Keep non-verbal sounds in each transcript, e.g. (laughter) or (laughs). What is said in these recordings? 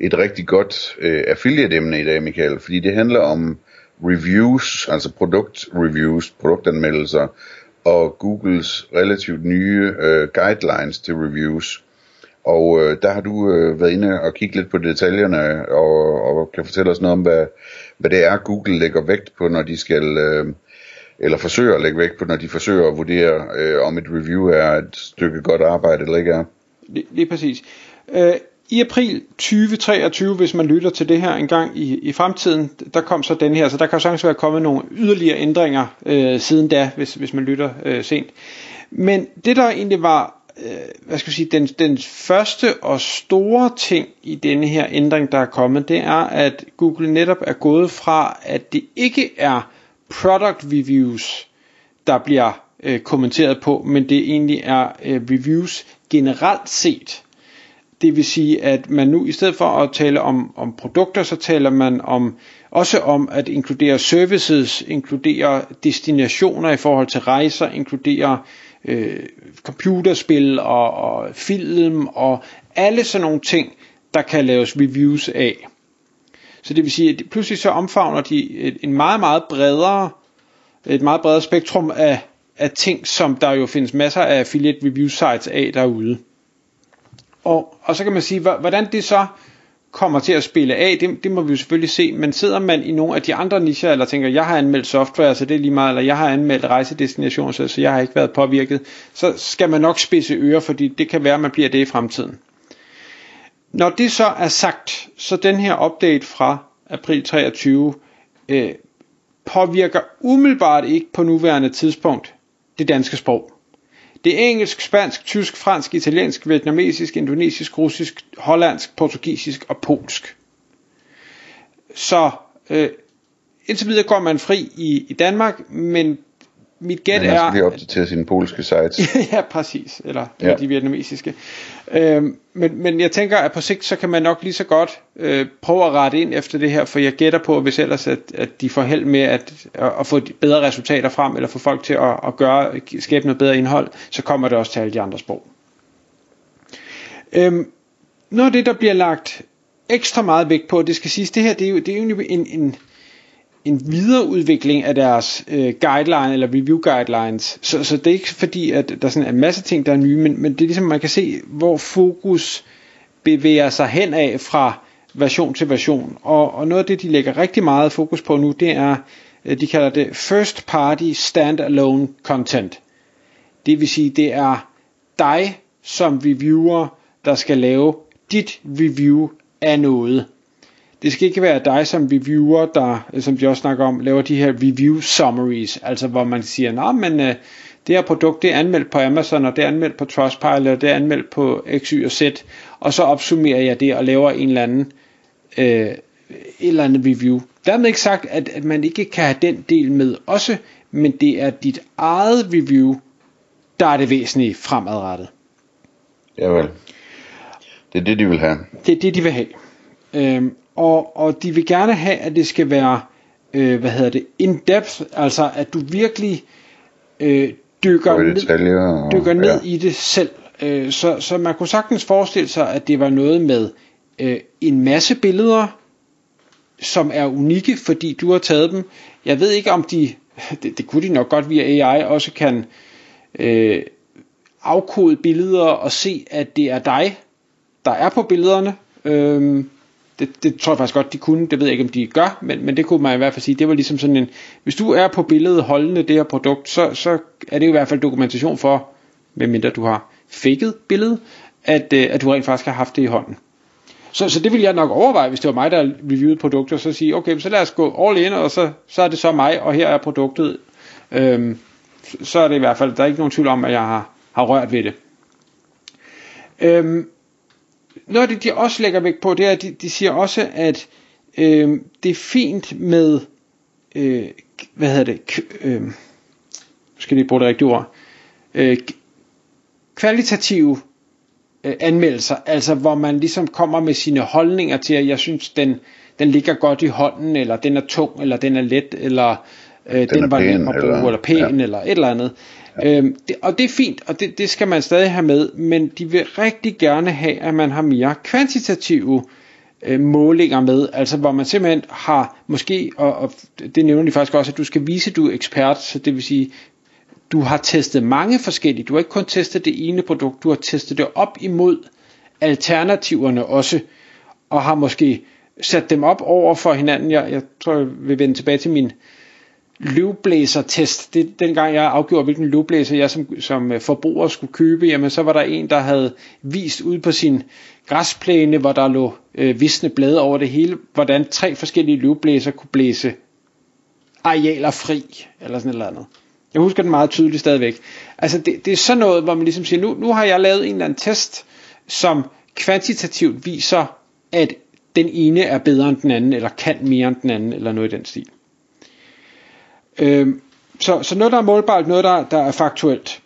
et rigtig godt øh, affiliate-emne i dag, Michael, fordi det handler om reviews, altså produkt-reviews, produktanmeldelser, og Googles relativt nye øh, guidelines til reviews. Og øh, der har du øh, været inde og kigge lidt på detaljerne, og, og kan fortælle os noget om, hvad, hvad det er, Google lægger vægt på, når de skal, øh, eller forsøger at lægge vægt på, når de forsøger at vurdere, øh, om et review er et stykke godt arbejde eller ikke er. Lige, lige præcis. Øh, i april 2023, hvis man lytter til det her en gang i, i fremtiden, der kom så den her, så der kan sagtens være kommet nogle yderligere ændringer øh, siden da, hvis, hvis man lytter øh, sent. Men det der egentlig var øh, hvad skal jeg sige, den, den første og store ting i denne her ændring, der er kommet, det er, at Google netop er gået fra, at det ikke er product reviews, der bliver øh, kommenteret på, men det egentlig er øh, reviews generelt set. Det vil sige, at man nu i stedet for at tale om, om produkter, så taler man om også om at inkludere services, inkludere destinationer i forhold til rejser, inkludere øh, computerspil og, og film og alle sådan nogle ting, der kan laves reviews af. Så det vil sige, at pludselig så omfavner de et, en meget, meget bredere, et meget bredere spektrum af, af ting, som der jo findes masser af affiliate review sites af derude. Og, og så kan man sige, hvordan det så kommer til at spille af, det, det må vi jo selvfølgelig se, men sidder man i nogle af de andre nicher, eller tænker, jeg har anmeldt software, så det er lige meget, eller jeg har anmeldt rejsedestinationer, så, så jeg har ikke været påvirket, så skal man nok spidse ører, fordi det kan være, at man bliver det i fremtiden. Når det så er sagt, så den her update fra april 23 øh, påvirker umiddelbart ikke på nuværende tidspunkt det danske sprog. Det er engelsk, spansk, tysk, fransk, italiensk, vietnamesisk, indonesisk, russisk, hollandsk, portugisisk og polsk. Så øh, indtil videre går man fri i, i Danmark, men mit gæt Men man er... skal lige opdatere sine polske sites. (laughs) ja, præcis. Eller Ja. de vietnamesiske. Øhm, men, men jeg tænker, at på sigt, så kan man nok lige så godt øh, prøve at rette ind efter det her, for jeg gætter på, hvis ellers at, at de får held med at, at, at få bedre resultater frem, eller få folk til at, at gøre, skabe noget bedre indhold, så kommer det også til alle de andre sprog. Øhm, noget af det, der bliver lagt ekstra meget vægt på, det skal siges, det her, det er jo, det er jo en, en, en videreudvikling af deres øh, guideline eller review guidelines. Så, så det er ikke fordi, at der sådan er en masse ting, der er nye, men, men det er ligesom, man kan se, hvor fokus bevæger sig hen af fra version til version. Og, og noget af det, de lægger rigtig meget fokus på nu, det er, øh, de kalder det first party standalone content. Det vil sige, det er dig som reviewer, der skal lave dit review af noget. Det skal ikke være dig som reviewer, der, som de også snakker om, laver de her review summaries, altså hvor man siger, nej, men øh, det her produkt, det er anmeldt på Amazon, og det er anmeldt på Trustpilot, og det er anmeldt på X, Y og Z, og så opsummerer jeg det og laver en eller anden, øh, et eller andet review. Dermed ikke sagt, at, at man ikke kan have den del med også, men det er dit eget review, der er det væsentlige fremadrettet. Javel. Det er det, de vil have. Det er det, de vil have. Øhm, og, og de vil gerne have, at det skal være, øh, hvad hedder det, in-depth, altså at du virkelig øh, dykker, ned, detaljer. Dykker ned ja. i det selv. Øh, så, så man kunne sagtens forestille sig, at det var noget med øh, en masse billeder, som er unikke, fordi du har taget dem. Jeg ved ikke, om de, (laughs) det, det kunne de nok godt via AI, også kan øh, afkode billeder og se, at det er dig, der er på billederne. Øhm, det, det tror jeg faktisk godt, de kunne. Det ved jeg ikke, om de gør, men, men det kunne man i hvert fald sige. Det var ligesom sådan en, hvis du er på billedet holdende det her produkt, så, så er det i hvert fald dokumentation for, medmindre du har faked billedet, at, øh, at du rent faktisk har haft det i hånden. Så, så det ville jeg nok overveje, hvis det var mig, der reviewede produkter, så sige, okay, så lad os gå all in, og så, så er det så mig, og her er produktet. Øhm, så er det i hvert fald, der er ikke nogen tvivl om, at jeg har, har rørt ved det. Øhm, noget af det, de også lægger vægt på, det er, at de, de siger også, at øh, det er fint med, øh, hvad hedder det, øh, skal lige bruge det rigtige ord, øh, kvalitative øh, anmeldelser, altså hvor man ligesom kommer med sine holdninger til, at jeg synes, den, den ligger godt i hånden, eller den er tung, eller den er let, eller øh, den, den var pæn, bruge, eller, eller pæn, ja. eller et eller andet. Ja. Øhm, det, og det er fint, og det, det skal man stadig have med, men de vil rigtig gerne have, at man har mere kvantitative øh, målinger med, altså hvor man simpelthen har måske, og, og det nævner de faktisk også, at du skal vise, at du er ekspert, så det vil sige, du har testet mange forskellige, du har ikke kun testet det ene produkt, du har testet det op imod alternativerne også, og har måske sat dem op over for hinanden. Jeg, jeg tror, jeg vil vende tilbage til min løvblæser-test. Det, dengang jeg afgjorde, hvilken løvblæser jeg som, som øh, forbruger skulle købe, jamen så var der en, der havde vist ud på sin græsplæne, hvor der lå øh, visne blade over det hele, hvordan tre forskellige løvblæser kunne blæse arealer fri, eller sådan et eller andet. Jeg husker den meget tydeligt stadigvæk. Altså det, det er sådan noget, hvor man ligesom siger, nu, nu har jeg lavet en eller anden test, som kvantitativt viser, at den ene er bedre end den anden, eller kan mere end den anden, eller noget i den stil. Øh, så, så noget, der er målbart, noget, der, der er faktuelt.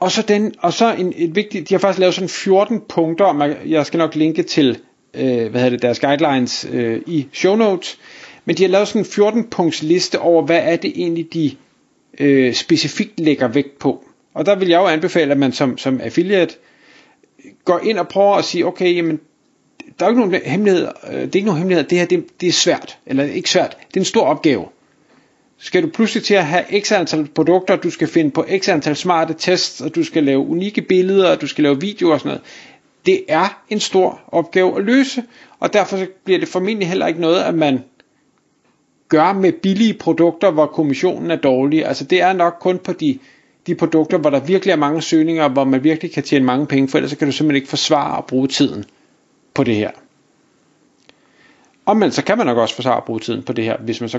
Og så, den, og så en, et vigtigt, de har faktisk lavet sådan 14 punkter, jeg skal nok linke til, øh, hvad hedder det, deres guidelines øh, i show notes, men de har lavet sådan en 14 punkts liste over, hvad er det egentlig, de øh, specifikt lægger vægt på. Og der vil jeg jo anbefale, at man som, som affiliate går ind og prøver at sige, okay, jamen, der er ikke nogen hemmelighed, øh, det er ikke nogen hemmelighed, det her det, det er svært, eller ikke svært, det er en stor opgave. Skal du pludselig til at have x antal produkter, du skal finde på x antal smarte tests, og du skal lave unikke billeder, og du skal lave videoer og sådan noget. Det er en stor opgave at løse, og derfor bliver det formentlig heller ikke noget, at man gør med billige produkter, hvor kommissionen er dårlig. Altså det er nok kun på de, de produkter, hvor der virkelig er mange søgninger, hvor man virkelig kan tjene mange penge, for ellers kan du simpelthen ikke forsvare at bruge tiden på det her. Omvendt så kan man nok også forsvare at bruge tiden på det her, hvis man så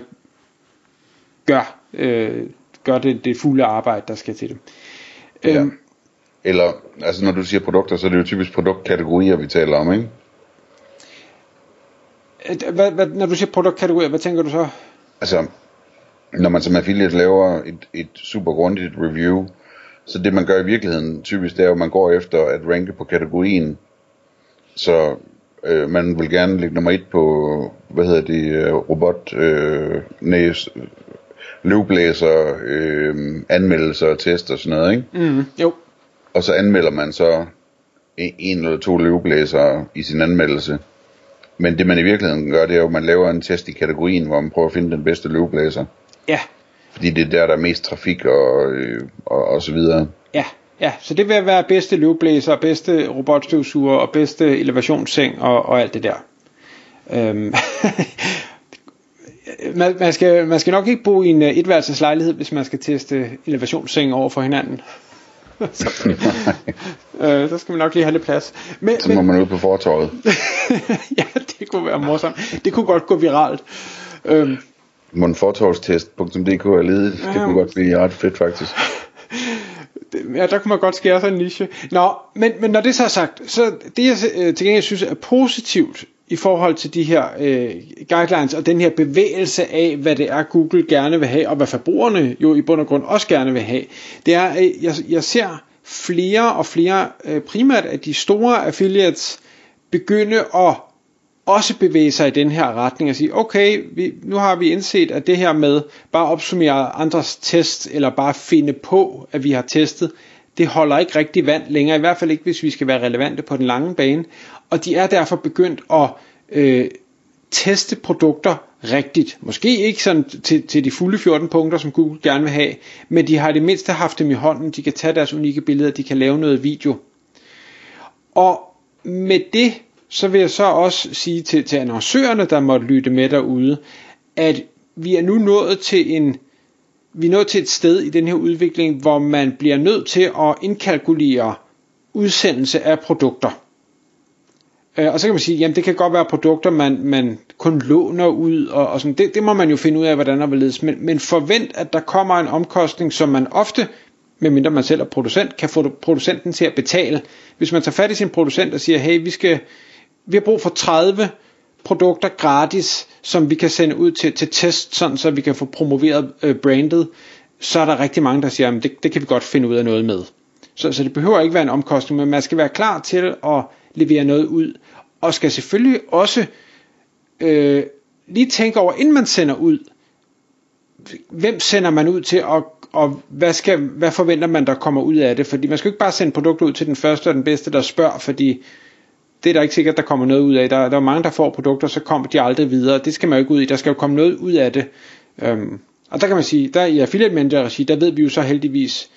gør, øh, gør det, det fulde arbejde, der skal til det. Ja. Øhm, Eller, altså når du siger produkter, så er det jo typisk produktkategorier, vi taler om, ikke? Hvad, hvad, når du siger produktkategorier, hvad tænker du så? Altså, når man som affiliate laver et, et super grundigt review, så det man gør i virkeligheden typisk, det er at man går efter at ranke på kategorien. Så øh, man vil gerne ligge nummer et på, hvad hedder det, øh, robot, øh, næs, løvblæser, øh, anmeldelser og test og sådan noget, ikke? Mm, jo. Og så anmelder man så en eller to løvblæsere i sin anmeldelse. Men det man i virkeligheden gør, det er jo, at man laver en test i kategorien, hvor man prøver at finde den bedste løvblæser. Ja. Fordi det er der, der er mest trafik og, øh, og, og så videre. Ja, ja, så det vil være bedste løvblæser, bedste robotstøvsuger og bedste elevationsseng og, og alt det der. Øhm, (laughs) man, man, skal, man skal nok ikke bo i en uh, etværelseslejlighed, hvis man skal teste elevationsseng over for hinanden. så, (laughs) øh, så skal man nok lige have lidt plads. Men, så må men, man ud på fortorvet. (laughs) ja, det kunne være morsomt. Det kunne godt gå viralt. Øhm, Monfortorvstest.dk er ledet. Ja, det kunne godt blive ret fedt faktisk. ja, der kunne man godt skære sig en niche. Nå, men, men når det så er sagt, så det jeg øh, til gengæld synes er positivt i forhold til de her øh, guidelines og den her bevægelse af, hvad det er, Google gerne vil have, og hvad forbrugerne jo i bund og grund også gerne vil have, det er, at jeg, jeg ser flere og flere, øh, primært af de store affiliates, begynde at også bevæge sig i den her retning og sige, okay, vi, nu har vi indset, at det her med bare opsummere andres test, eller bare finde på, at vi har testet, det holder ikke rigtig vand længere, i hvert fald ikke, hvis vi skal være relevante på den lange bane og de er derfor begyndt at øh, teste produkter rigtigt. Måske ikke sådan til, til de fulde 14 punkter, som Google gerne vil have, men de har det mindste haft dem i hånden. De kan tage deres unikke billeder, de kan lave noget video. Og med det, så vil jeg så også sige til, til annoncørerne, der måtte lytte med derude, at vi er nu nået til en vi er nået til et sted i den her udvikling, hvor man bliver nødt til at indkalkulere udsendelse af produkter. Øh, og så kan man sige, jamen det kan godt være produkter, man, man kun låner ud, og, og sådan, det, det må man jo finde ud af, hvordan der vil ledes. Men, men forvent, at der kommer en omkostning, som man ofte medmindre man selv er producent, kan få producenten til at betale. Hvis man tager fat i sin producent og siger, hey, vi, skal, vi har brug for 30 produkter gratis, som vi kan sende ud til, til test, sådan så vi kan få promoveret øh, brandet, så er der rigtig mange, der siger, at det, det kan vi godt finde ud af noget med. Så, så det behøver ikke være en omkostning, men man skal være klar til at levere noget ud, og skal selvfølgelig også øh, lige tænke over, inden man sender ud, hvem sender man ud til, og, og hvad, skal, hvad forventer man, der kommer ud af det? Fordi man skal jo ikke bare sende produkter ud til den første og den bedste, der spørger, fordi det er der ikke sikkert, der kommer noget ud af. Der, der er mange, der får produkter, så kommer de aldrig videre. Det skal man jo ikke ud i. Der skal jo komme noget ud af det. Øhm, og der kan man sige, der i affiliate manager regi, der ved vi jo så heldigvis,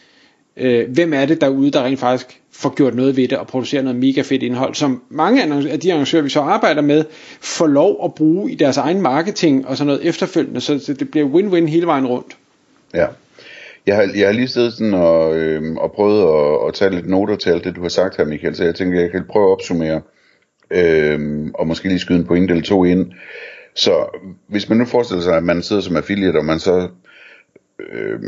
øh, hvem er det derude, der rent faktisk får gjort noget ved det og producerer noget mega fedt indhold, som mange af de arrangører, vi så arbejder med, får lov at bruge i deres egen marketing og sådan noget efterfølgende, så det bliver win-win hele vejen rundt. Ja. Jeg har, jeg har lige siddet sådan og, øh, og prøvet at, at tage lidt noter til alt det, du har sagt her, Michael, så jeg tænker, jeg kan prøve at opsummere, øh, og måske lige skyde en point eller to ind. Så hvis man nu forestiller sig, at man sidder som affiliate, og man så øh,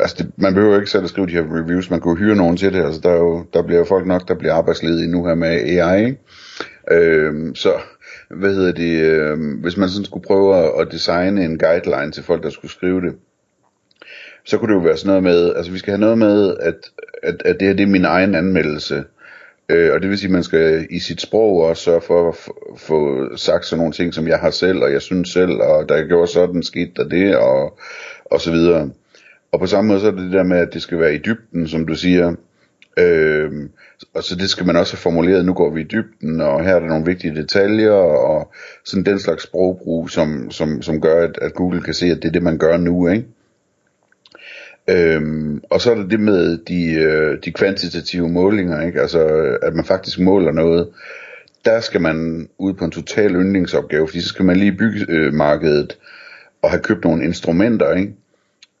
altså det, man behøver ikke selv at skrive de her reviews, man kan jo hyre nogen til det, altså der, er jo, der bliver jo folk nok, der bliver arbejdsledige nu her med AI, ikke? Øh, så hvad hedder det, øh, hvis man sådan skulle prøve at, at designe en guideline til folk, der skulle skrive det, så kunne det jo være sådan noget med, altså vi skal have noget med, at, at, at det her det er min egen anmeldelse, Øh, og det vil sige, at man skal i sit sprog også sørge for at få sagt sådan nogle ting, som jeg har selv, og jeg synes selv, og der er sådan skidt der det, og, og så videre. Og på samme måde så er det det der med, at det skal være i dybden, som du siger. Øh, og så det skal man også have formuleret, nu går vi i dybden, og her er der nogle vigtige detaljer, og sådan den slags sprogbrug, som, som, som gør, at, at Google kan se, at det er det, man gør nu, ikke? Øhm, og så er der det med de, øh, de kvantitative målinger, ikke? altså at man faktisk måler noget. Der skal man ud på en total yndlingsopgave, fordi så skal man lige bygge øh, markedet og have købt nogle instrumenter, ikke?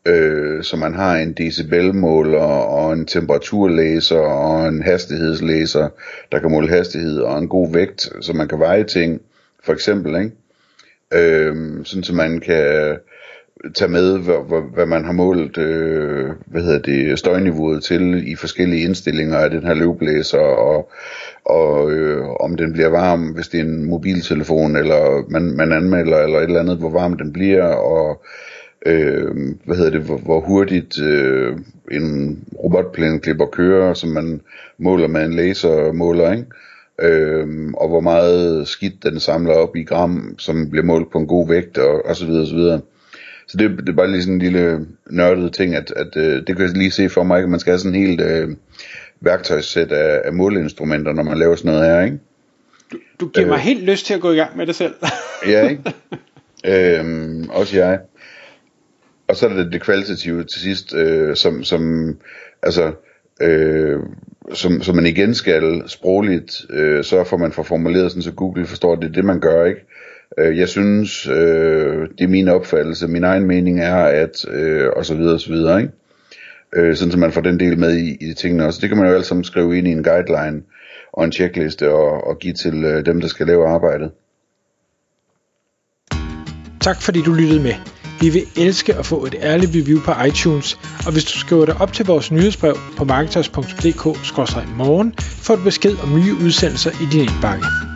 Øh, så man har en decibelmåler og en temperaturlæser og en hastighedslæser, der kan måle hastighed og en god vægt, så man kan veje ting, for eksempel, ikke? Øh, sådan så man kan tage med, hvad, hvad, hvad man har målt øh, hvad hedder det, støjniveauet til i forskellige indstillinger af den her løvblæser, og, og øh, om den bliver varm, hvis det er en mobiltelefon, eller man, man anmelder, eller et eller andet, hvor varm den bliver, og øh, hvad hedder det, hvor, hvor hurtigt øh, en robotplæneklipper kører, som man måler med en lasermåler, ikke? Øhm, og hvor meget skidt den samler op i gram, som bliver målt på en god vægt, og, og så videre, og så videre. Så det, det er bare lige sådan en lille nørdet ting, at, at øh, det kan jeg lige se for mig, at man skal have sådan en helt øh, værktøjssæt af, af måleinstrumenter, når man laver sådan noget her, ikke? Du, du giver øh, mig helt lyst til at gå i gang med det selv. ja, ikke? (laughs) Øhm, også jeg. Og så er det det kvalitative til sidst, øh, som, som, altså, øh, som, som man igen skal sprogligt øh, sørge for, at man får formuleret sådan, så Google forstår, at det er det, man gør, ikke? Øh, jeg synes, øh, det er min opfattelse, min egen mening er, at, øh, og så videre, og så videre, ikke? Øh, sådan så man får den del med i, i tingene også. Det kan man jo alt sammen skrive ind i en guideline og en checkliste og, og give til øh, dem, der skal lave arbejdet. Tak fordi du lyttede med. Vi vil elske at få et ærligt review på iTunes, og hvis du skriver dig op til vores nyhedsbrev på marketers.dk-morgen, får du besked om nye udsendelser i din indbakke.